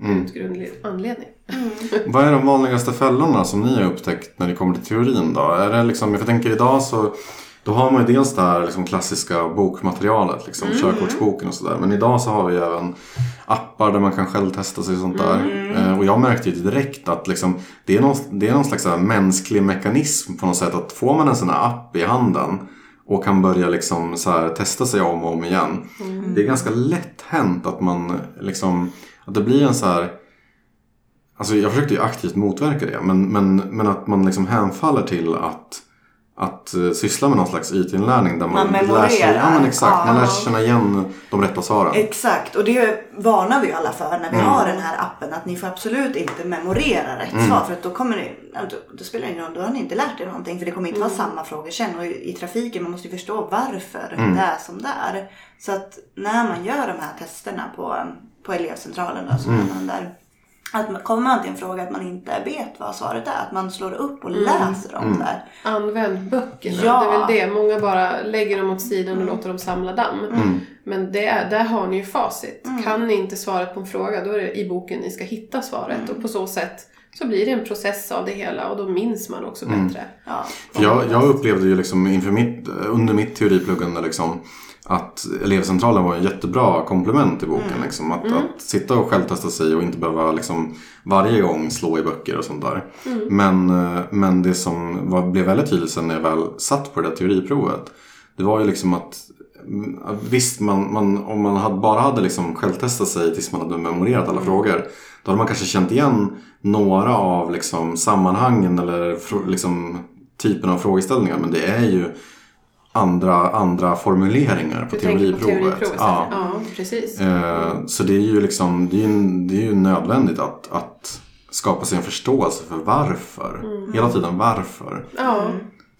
Mm. utgrundlig anledning. Vad är de vanligaste fällorna som ni har upptäckt när det kommer till teorin då? Är det liksom, jag tänker idag så då har man ju dels det här liksom klassiska bokmaterialet, liksom, Mm. körkortsboken och sådär. Men idag så har vi även appar där man kan självtesta sig och sånt där. Mm. Eh, och jag märkte ju direkt att liksom, det, är någon, det är någon slags mänsklig mekanism på något sätt. Att får man en sån här app i handen och kan börja liksom så här, testa sig om och om igen. Mm. Det är ganska lätt hänt att man liksom, att det blir en så här Alltså jag försökte ju aktivt motverka det. Men, men, men att man liksom hänfaller till att, att uh, syssla med någon slags IT-inlärning. Där man, Man lär sig, ja, men exakt, man lär sig känna igen de rätta svaren. Exakt, och det varnar vi alla för när vi Mm. har den här appen. Att ni får absolut inte memorera rätt Mm. svar. För att då kommer ni, då, då spelar det ingen roll, då har ni inte lärt er någonting. För det kommer inte vara samma frågor sen. Och i, i trafiken, man måste ju förstå varför Mm. det är som det är. Så att när man gör de här testerna på, på elevcentralen då, så Mm. man där. Att man, kommer man till en fråga att man inte vet vad svaret är, att man slår upp och Mm. läser om det. Använd böckerna. Ja. Det är väl det. Många bara lägger dem åt sidan och låter dem samla damm. Mm. Men det är, där har ni ju facit. Kan ni inte svaret på en fråga då är det i boken ni ska hitta svaret. Och på så sätt så blir det en process av det hela och då minns man också bättre. Ja. Jag, jag upplevde ju liksom inför mitt, under mitt teoripluggande liksom, att elevcentralen var en jättebra komplement till boken. Liksom. Att, att sitta och självtesta sig och inte behöva liksom, varje gång slå i böcker och sånt där. Men, eh, men det som var, blev väldigt tydligt sen när jag väl satt på det där teoriprovet. Det var ju liksom att mm, Visst, man, man, om man hade, bara hade liksom självtestat sig tills man hade memorerat alla frågor. Då hade man kanske känt igen några av liksom, sammanhangen eller liksom, typen av frågeställningar. Men det är ju andra, andra formuleringar på Du tänker på teoriprovet. teoriprovet? ja. ja, precis. Eh, Så det är ju liksom, det är det är ju nödvändigt att, att skapa sig en förståelse för varför. Mm. Hela tiden varför. Ja,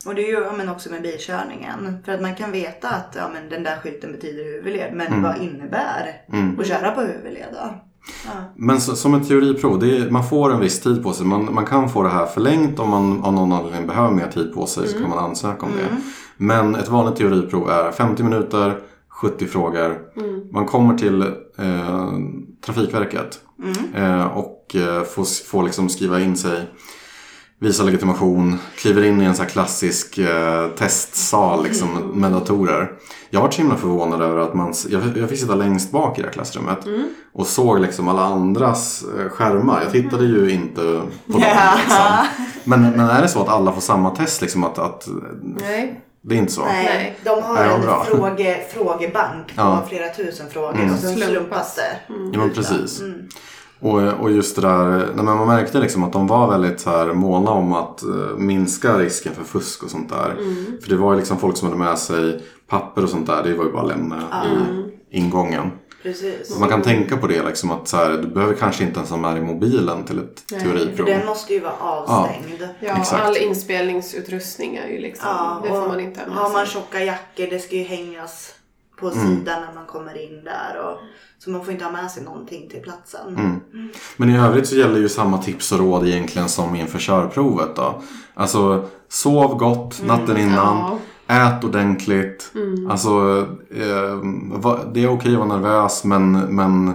Och det är ju ja, men också med bilkörningen. För att man kan veta att ja, men den där skylten betyder huvudled. Men vad innebär att köra på huvudled då? Ja. Men så, som ett teoriprov, det är, man får en viss tid på sig. Man, man kan få det här förlängt om man av någon anledning behöver mer tid på sig så kan man ansöka om det. Men ett vanligt teoriprov är 50 minuter, 70 frågor. Man kommer till eh, Trafikverket eh, och eh, får, får liksom skriva in sig visa legitimation, kliver in i en här klassisk eh, testsal liksom, med datorer. Jag var så himla förvånad över att man, jag, jag fick sitta längst bak i det här klassrummet och såg liksom alla andras eh, skärmar. Jag tittade ju inte på dem. Ja. Liksom. Men, men är det så att alla får samma test? Liksom, att, att, nej. Det är inte så? Nej, de har en bra. fråge, frågebank på Ja. flera tusen frågor Mm. och sen Slumpas. det. Ja men precis. Och, och just det där, nej, man märkte liksom att de var väldigt så här måna om att eh, minska risken för fusk och sånt där. För det var ju liksom folk som hade med sig papper och sånt där, det var ju bara att lämna i ingången. Precis. Man kan tänka på det liksom att så här, du behöver kanske inte ens ha med dig mobilen till ett Nej, För teoriprov. den måste ju vara avstängd. Ja, Exakt. all inspelningsutrustning är ju liksom, Ja, det får man inte ha med Har man sig. tjocka jackor, det ska ju hängas på Mm. sidan när man kommer in där. Och, så man får inte ha med sig någonting till platsen. Mm. Men i övrigt så gäller ju samma tips och råd egentligen som inför körprovet då. Alltså sov gott natten innan. Ja. Ät ordentligt. Alltså, eh, det är okej att vara nervös men, men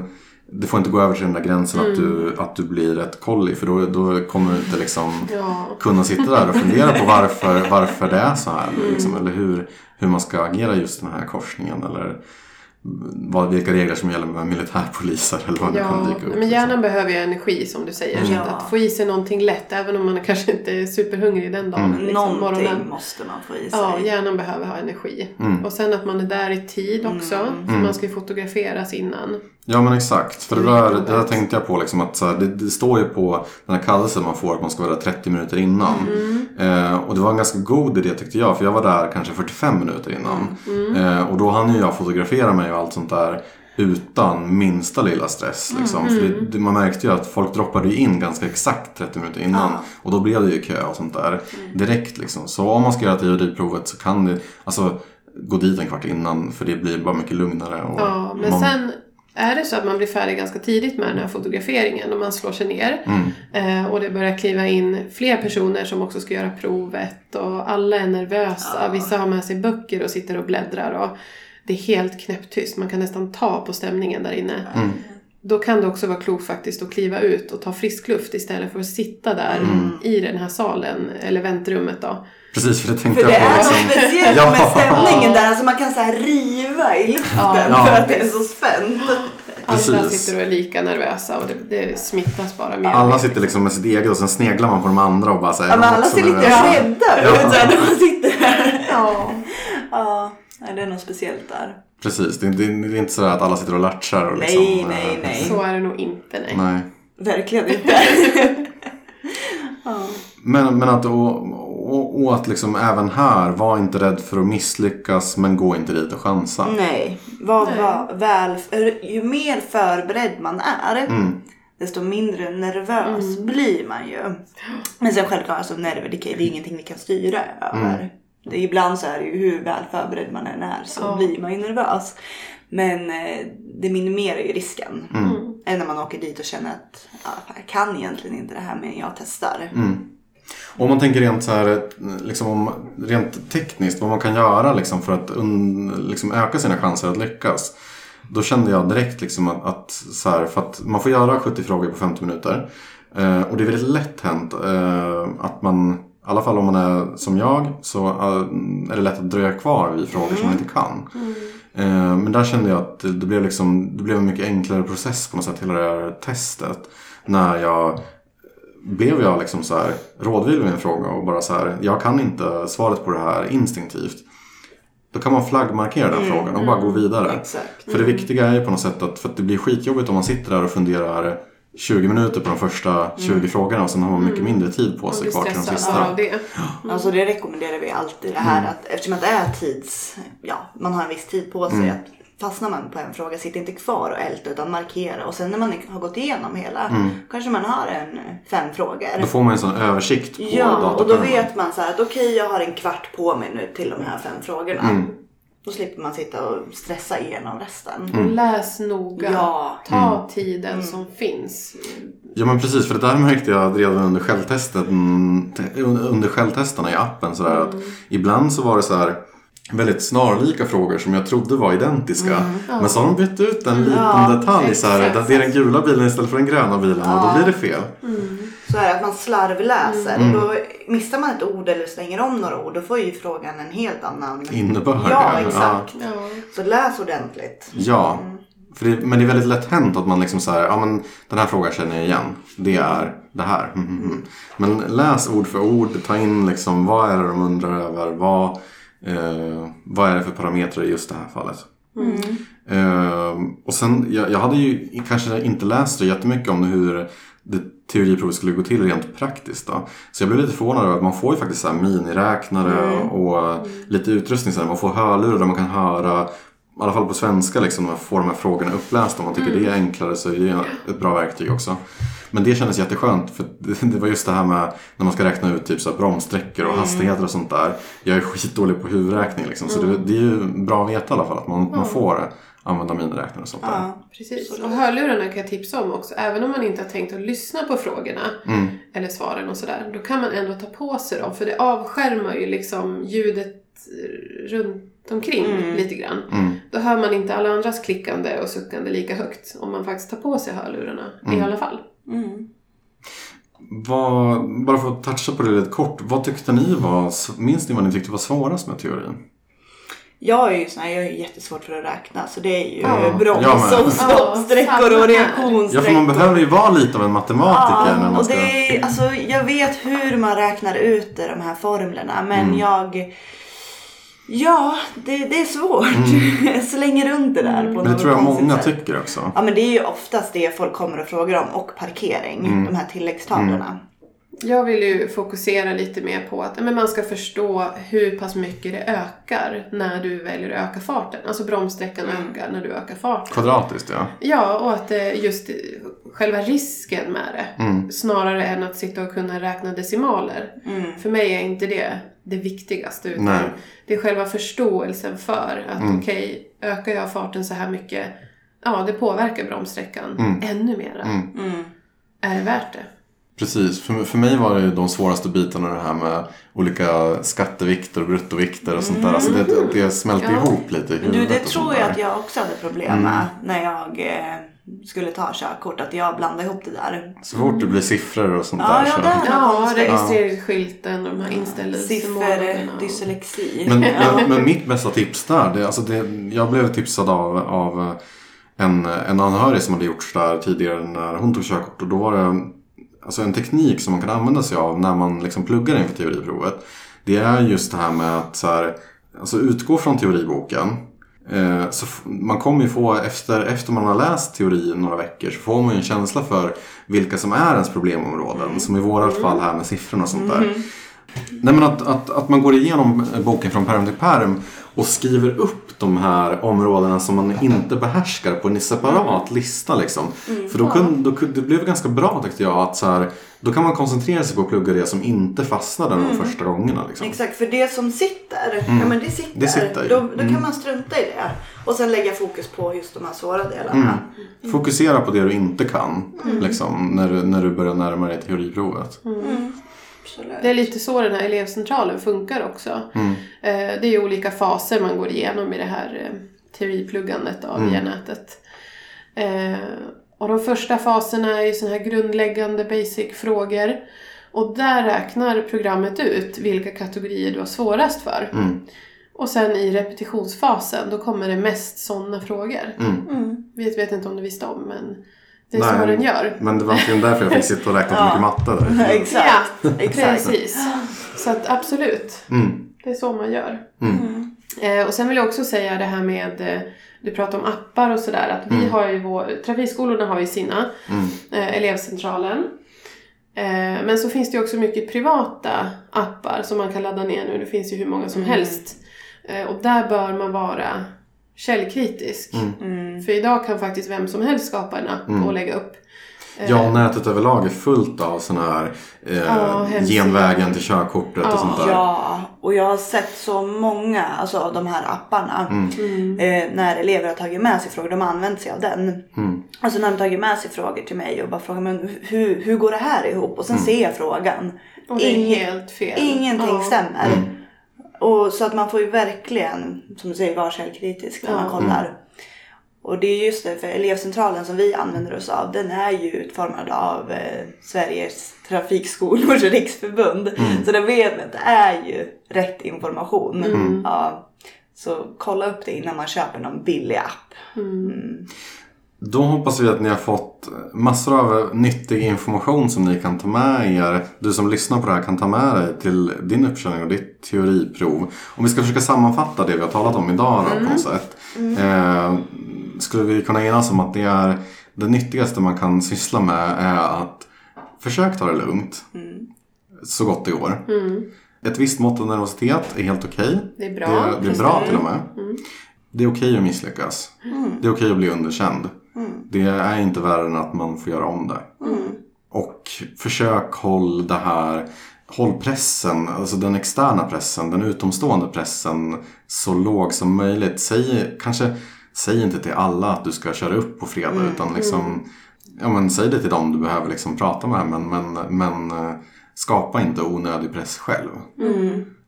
det får inte gå över till den där gränsen att, du, att du blir ett kolli. För då, då kommer du inte liksom Ja. kunna sitta där och fundera på varför, varför det är så här. Liksom, eller hur, hur man ska agera just den här korsningen. Eller vad, vilka regler som gäller med militärpoliser eller vad det kan Ja, dyka upp. men liksom. hjärnan behöver ju energi som du säger. Så Ja. att, att få i sig någonting lätt, även om man kanske inte är superhungrig den dagen. Mm. Liksom, Någonting morgonen. måste man få i sig. Ja, hjärnan behöver ha energi. Mm. Och sen att man är där i tid också. För man ska ju fotograferas innan. Ja men exakt. För det Det är där, det där tänkte jag på. Liksom, att så här, det, det står ju på den här kallelsen man får att man ska vara där 30 minuter innan. Eh, och det var en ganska god idé tyckte jag. För jag var där kanske 45 minuter innan. Eh, och då hann ju jag fotografera mig och allt sånt där. Utan minsta lilla stress. Liksom. För det, det, man märkte ju att folk droppade in ganska exakt 30 minuter innan. Ja. Och då blev det ju kö och sånt där. Direkt liksom. Så om man ska göra teoriprovet så kan det alltså, gå dit en kvart innan. För det blir bara mycket lugnare. Och Ja, men man- sen är det så att man blir färdig ganska tidigt med den här fotograferingen och man slår sig ner. Mm. Eh, och det börjar kliva in fler personer som också ska göra provet och alla är nervösa. Vissa har med sig böcker och sitter och bläddrar. Och det är helt knäpptyst. Man kan nästan ta på stämningen där inne. då kan det också vara klokt faktiskt att kliva ut och ta frisk luft istället för att sitta där Mm. i den här salen eller väntrummet då. Precis, för det tänkte För det jag på. är något Liksom. speciellt Ja. med stämningen där. Alltså man kan så här riva i luften Ja. för att det är så spänt. Alla Precis. sitter och är lika nervösa och det, det smittas bara mer. Alla sitter liksom med sitt eget och sen sneglar man på de andra och bara säger Ja, men alla ser lite rädda ut Ja. här när man sitter där. Ja. Ja, nej, det är något speciellt där. Precis, det är, det är inte så att alla sitter och latchar och Nej, liksom, nej, eh, nej. Så är det nog inte, nej. nej. Verkligen inte. ja. Men, men att, och, och, och att liksom även här, var inte rädd för att misslyckas men gå inte dit och chansa. Nej, var, Nej. var väl, ju mer förberedd man är Mm. desto mindre nervös blir man ju. Men sen självklart, alltså nerver, det, är ingenting vi kan styra över. Det, ibland så är det ju hur väl förberedd man än är så Ja. blir man ju nervös. Men eh, det minimerar ju risken. Mm. Än när man åker dit och känner att ja, jag kan egentligen inte det här men jag testar. Mm. Om man tänker rent så här, liksom om, rent tekniskt, vad man kan göra liksom för att un, liksom öka sina chanser att lyckas. Då kände jag direkt liksom att, att, så här, för att man får göra 70 frågor på 50 minuter. Eh, och det är väldigt lätt hänt eh, att man, i alla fall om man är som jag, så eh, är det lätt att dröja kvar vid frågor som man inte kan. Eh, men där kände jag att det, det, blev liksom, det blev en mycket enklare process på något sätt, hela det här testet. När jag blev jag liksom så här rådvill med en fråga och bara så här, jag kan inte svaret på det här instinktivt. Då kan man flaggmarkera den frågan och bara gå vidare. Exakt. För det viktiga är ju på något sätt att, för att det blir skitjobbigt om man sitter där och funderar 20 minuter på de första 20 frågorna och sen har man mycket mindre tid på sig kvar till de bara av sista. det. Alltså det rekommenderar vi alltid det här att eftersom att det är tids, ja man har en viss tid på sig att fastnar man på en fråga, sitt inte kvar och älta utan markera och sen när man har gått igenom hela kanske man har en fem frågor. Då får man en sån översikt på Ja, och då vet man så här att okej jag har en kvart på mig nu till de här fem frågorna. Då slipper man sitta och stressa igenom resten. Läs noga. Ja. Ta tiden som finns. Ja men precis, för det där märkte jag redan under självtestet, mm, under självtesterna i appen. Så där, att ibland så var det så här väldigt snarlika frågor som jag trodde var identiska. Men så har de bytt ut en liten Ja, detalj. Så här, det är den gula bilen istället för den gröna bilen och då blir det fel. Så är det att man slarvläser och då missar man ett ord eller slänger om några ord då får ju frågan en helt annan Innebörd. Ja, exakt. Ja. Så läs ordentligt. Ja, för det, men det är väldigt lätt hänt att man liksom så här, ja men den här frågan känner jag igen. Det är det här. Mm, mm, mm. Men läs ord för ord, ta in liksom vad är det de undrar över, vad, eh, vad är det för parametrar i just det här fallet. Eh, och sen, jag, jag hade ju kanske inte läst så jättemycket om hur det teoriprovet skulle gå till rent praktiskt. Då. Så jag blev lite förvånad över att man får ju faktiskt så miniräknare och lite utrustning. Så man får hörlurar där man kan höra, i alla fall på svenska, liksom, man får de här frågorna upplästa. Om man tycker det är enklare så är det ett bra verktyg också. Men det kändes jätteskönt för det, var just det här med när man ska räkna ut typ så här bromssträckor och hastigheter och sånt där. Jag är skitdålig på huvudräkning liksom, så det, det är ju bra att veta i alla fall att man, man får använda miniräknare och sånt där. Ja. Precis. Och hörlurarna kan jag tipsa om också. Även om man inte har tänkt att lyssna på frågorna Mm. eller svaren och sådär. Då kan man ändå ta på sig dem. För det avskärmar ju liksom ljudet runt omkring lite grann. Mm. Då hör man inte alla andras klickande och suckande lika högt. Om man faktiskt tar på sig hörlurarna i alla fall. Mm. Vad, bara för att toucha på det lite kort. Vad tyckte ni var, minns ni vad ni tyckte var svårast med teorin? Jag är ju sån här, jag är jättesvårt för att räkna så det är ju Ja. broms och stoppsträckor Ja, och här. Ja, för man reaktionssträckor. behöver ju vara lite av en matematiker när man och ska... det är, alltså, jag vet hur man räknar ut de här formlerna men Mm. jag Ja, det, det är svårt. jag slänger runt det där på Mm. Men något det tror jag många sätt. tycker också. Ja men det är ju oftast det folk kommer och frågar om och parkering. Mm. De här tilläggstavlorna. Jag vill ju fokusera lite mer på att men man ska förstå hur pass mycket det ökar när du väljer att öka farten. Alltså bromssträckan ökar när du ökar farten. Kvadratiskt ja. Ja, och att det just själva risken med det. Mm. Snarare än att sitta och kunna räkna decimaler. Mm. För mig är inte det det viktigaste. Utan Nej. det är själva förståelsen för att Mm. okej, ökar jag farten så här mycket. Ja, det påverkar bromssträckan Mm. ännu mera. Mm. Mm. Är det värt det? Precis, för, för mig var det ju de svåraste bitarna det här med olika skattevikter och bruttovikter och sånt där. Alltså det, det smälter Ja. ihop lite i Du, huvudet det och tror jag att jag också hade problem Mm. med när jag eh, skulle ta körkort att jag blandade ihop det där. Så fort det blir siffror och sånt Ja, där ja, där. Ja, registreringsskylten och de här inställelsemånaderna. Dyslexi. Men, men, men mitt bästa tips där, det, alltså det, jag blev tipsad av, av en, en anhörig som hade gjort där tidigare när hon tog körkort. Och då var det alltså en teknik som man kan använda sig av när man liksom pluggar inför teoriprovet. Det är just det här med att så här, alltså utgå från teoriboken. Eh, så man kommer ju få, efter, efter man har läst teori några veckor så får man ju en känsla för vilka som är ens problemområden. Som i vårat fall här med siffrorna och sånt där. Nej men att, att, att man går igenom boken från pärm till pärm och skriver upp de här områdena som man inte behärskar på en separat lista liksom. För då, kunde, då kunde, det blev ganska bra tyckte jag att så här, då kan man koncentrera sig på att plugga det som inte fastnade de första gångerna. Liksom. Exakt, för det som sitter, ja men det sitter. Det sitter. Då, då kan man strunta i det. Och sen lägga fokus på just de här svåra delarna. Fokusera på det du inte kan liksom, när, du, när du börjar närma dig teoriprovet. Absolut. Det är lite så den här elevcentralen funkar också. Eh, Det är olika faser man går igenom i det här eh, teoripluggandet av via nätet. Eh, Och de första faserna är ju sådana här grundläggande basic-frågor. Och där räknar programmet ut vilka kategorier du har svårast för. Och sen i repetitionsfasen då kommer det mest sådana frågor. Mm. Vet, vet inte om du visste om men det är Nej, så den gör. Men det var egentligen därför jag fick sitta och räkna på mycket matte där. Exakt. Ja, Exakt. precis. Så att absolut, Mm. det är så man gör. Eh, och sen vill jag också säga det här med, eh, du pratar om appar och sådär, att vi har ju vår, trafikskolorna har ju sina, eh, elevcentralen. Eh, men så finns det ju också mycket privata appar som man kan ladda ner nu, det finns ju hur många som helst. Eh, och där bör man vara källkritisk. För idag kan faktiskt vem som helst skapa en app och lägga upp. Ja, nätet överlag är fullt av sådana här eh, Ja, hemsidor. genvägen till körkortet och sånt där. Ja, och jag har sett så många alltså, av de här apparna. Eh, när elever har tagit med sig frågor, de har använt sig av den. Alltså när de har tagit med sig frågor till mig och bara frågar men hur, hur går det här ihop? Och sen ser jag frågan. Och det är Ingen- helt fel. Ingenting Ja. stämmer. Och så att man får ju verkligen, som du säger, vara källkritisk när man kollar. Och det är just det, för elevcentralen som vi använder oss av, den är ju utformad av eh, Sveriges trafikskolors riksförbund. Så där vet att det är ju rätt information. Ja, så kolla upp det innan man köper någon billig app. Då hoppas vi att ni har fått massor av nyttig information som ni kan ta med er. Du som lyssnar på det här kan ta med dig till din uppkörning och ditt teoriprov. Om vi ska försöka sammanfatta det vi har talat om idag då, på något sätt. Eh, skulle vi kunna enas om att det är det nyttigaste man kan syssla med är att försök ta det lugnt. Så gott det går. Ett visst mått av nervositet är helt okej. Det är bra. Det, det är bra till och med. Det är okej att misslyckas. Det är okej att bli underkänd. Det är inte värre än att man får göra om det. Och försök håll det här Håll pressen, alltså den externa pressen, den utomstående pressen så låg som möjligt. Säg, kanske, säg inte till alla att du ska köra upp på fredag utan liksom Ja men säg det till dem du behöver liksom prata med men, men, men eh, skapa inte onödig press själv.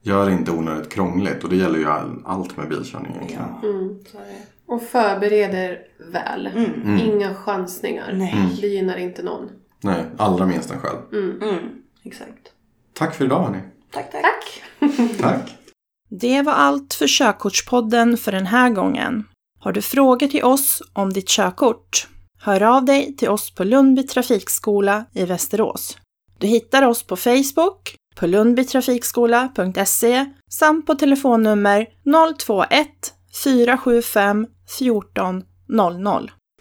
Gör det inte onödigt krångligt och det gäller ju all, allt med bilkörning egentligen. Är det. Och förbereder väl. Inga chansningar. Nej. Det gynnar inte någon. Nej, allra minst en själv. Mm, exakt. Tack för idag hörni. Tack, tack. Tack! Tack. Det var allt för Körkortspodden för den här gången. Har du frågor till oss om ditt körkort? Hör av dig till oss på Lundby trafikskola i Västerås. Du hittar oss på Facebook, på lundbytrafikskola.se samt på telefonnummer 021 475 14 00.